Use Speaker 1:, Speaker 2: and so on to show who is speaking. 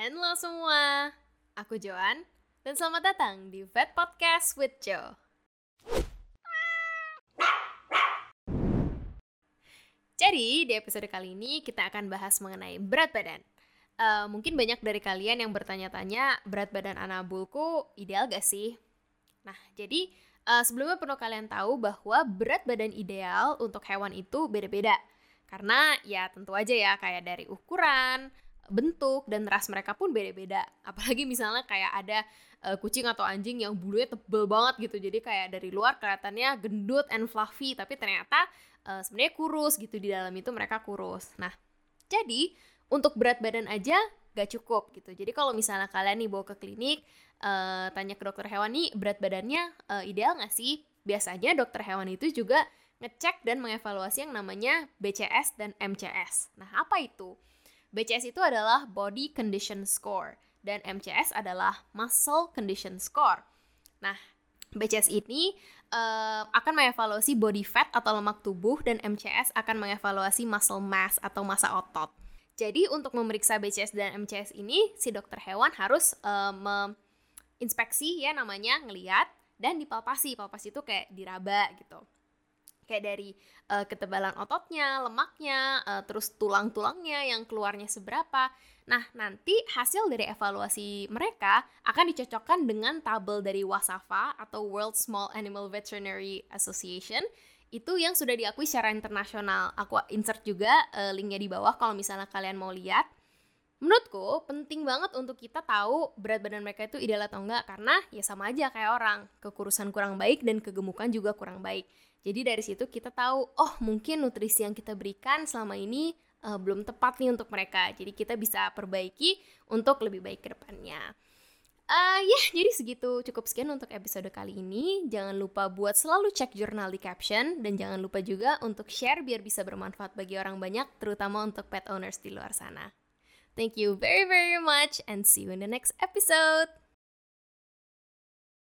Speaker 1: Halo semua, aku Joan dan selamat datang di Vet Podcast with Jo. Jadi di episode kali ini kita akan bahas mengenai berat badan. Uh, mungkin banyak dari kalian yang bertanya-tanya berat badan anabulku ideal gak sih? Nah jadi uh, sebelumnya perlu kalian tahu bahwa berat badan ideal untuk hewan itu beda-beda. Karena ya tentu aja ya kayak dari ukuran, bentuk dan ras mereka pun beda-beda. Apalagi misalnya kayak ada uh, kucing atau anjing yang bulunya tebel banget gitu. Jadi kayak dari luar kelihatannya gendut and fluffy, tapi ternyata uh, sebenarnya kurus gitu di dalam itu mereka kurus. Nah, jadi untuk berat badan aja gak cukup gitu. Jadi kalau misalnya kalian nih bawa ke klinik, uh, tanya ke dokter hewan nih berat badannya uh, ideal gak sih? Biasanya dokter hewan itu juga ngecek dan mengevaluasi yang namanya BCS dan MCS. Nah, apa itu? BCS itu adalah Body Condition Score dan MCS adalah Muscle Condition Score. Nah, BCS ini uh, akan mengevaluasi body fat atau lemak tubuh dan MCS akan mengevaluasi muscle mass atau massa otot. Jadi untuk memeriksa BCS dan MCS ini si dokter hewan harus uh, menginspeksi ya namanya ngeliat dan dipalpasi. Palpasi itu kayak diraba gitu kayak dari uh, ketebalan ototnya, lemaknya, uh, terus tulang-tulangnya yang keluarnya seberapa. Nah, nanti hasil dari evaluasi mereka akan dicocokkan dengan tabel dari WASAFA atau World Small Animal Veterinary Association itu yang sudah diakui secara internasional. Aku insert juga uh, linknya di bawah kalau misalnya kalian mau lihat. Menurutku penting banget untuk kita tahu berat badan mereka itu ideal atau enggak karena ya sama aja kayak orang, kekurusan kurang baik dan kegemukan juga kurang baik. Jadi dari situ kita tahu, oh mungkin nutrisi yang kita berikan selama ini uh, belum tepat nih untuk mereka. Jadi kita bisa perbaiki untuk lebih baik ke depannya. Uh, ya, yeah, jadi segitu cukup sekian untuk episode kali ini. Jangan lupa buat selalu cek jurnal di caption dan jangan lupa juga untuk share biar bisa bermanfaat bagi orang banyak, terutama untuk pet owners di luar sana. Thank you very very much and see you in the next episode.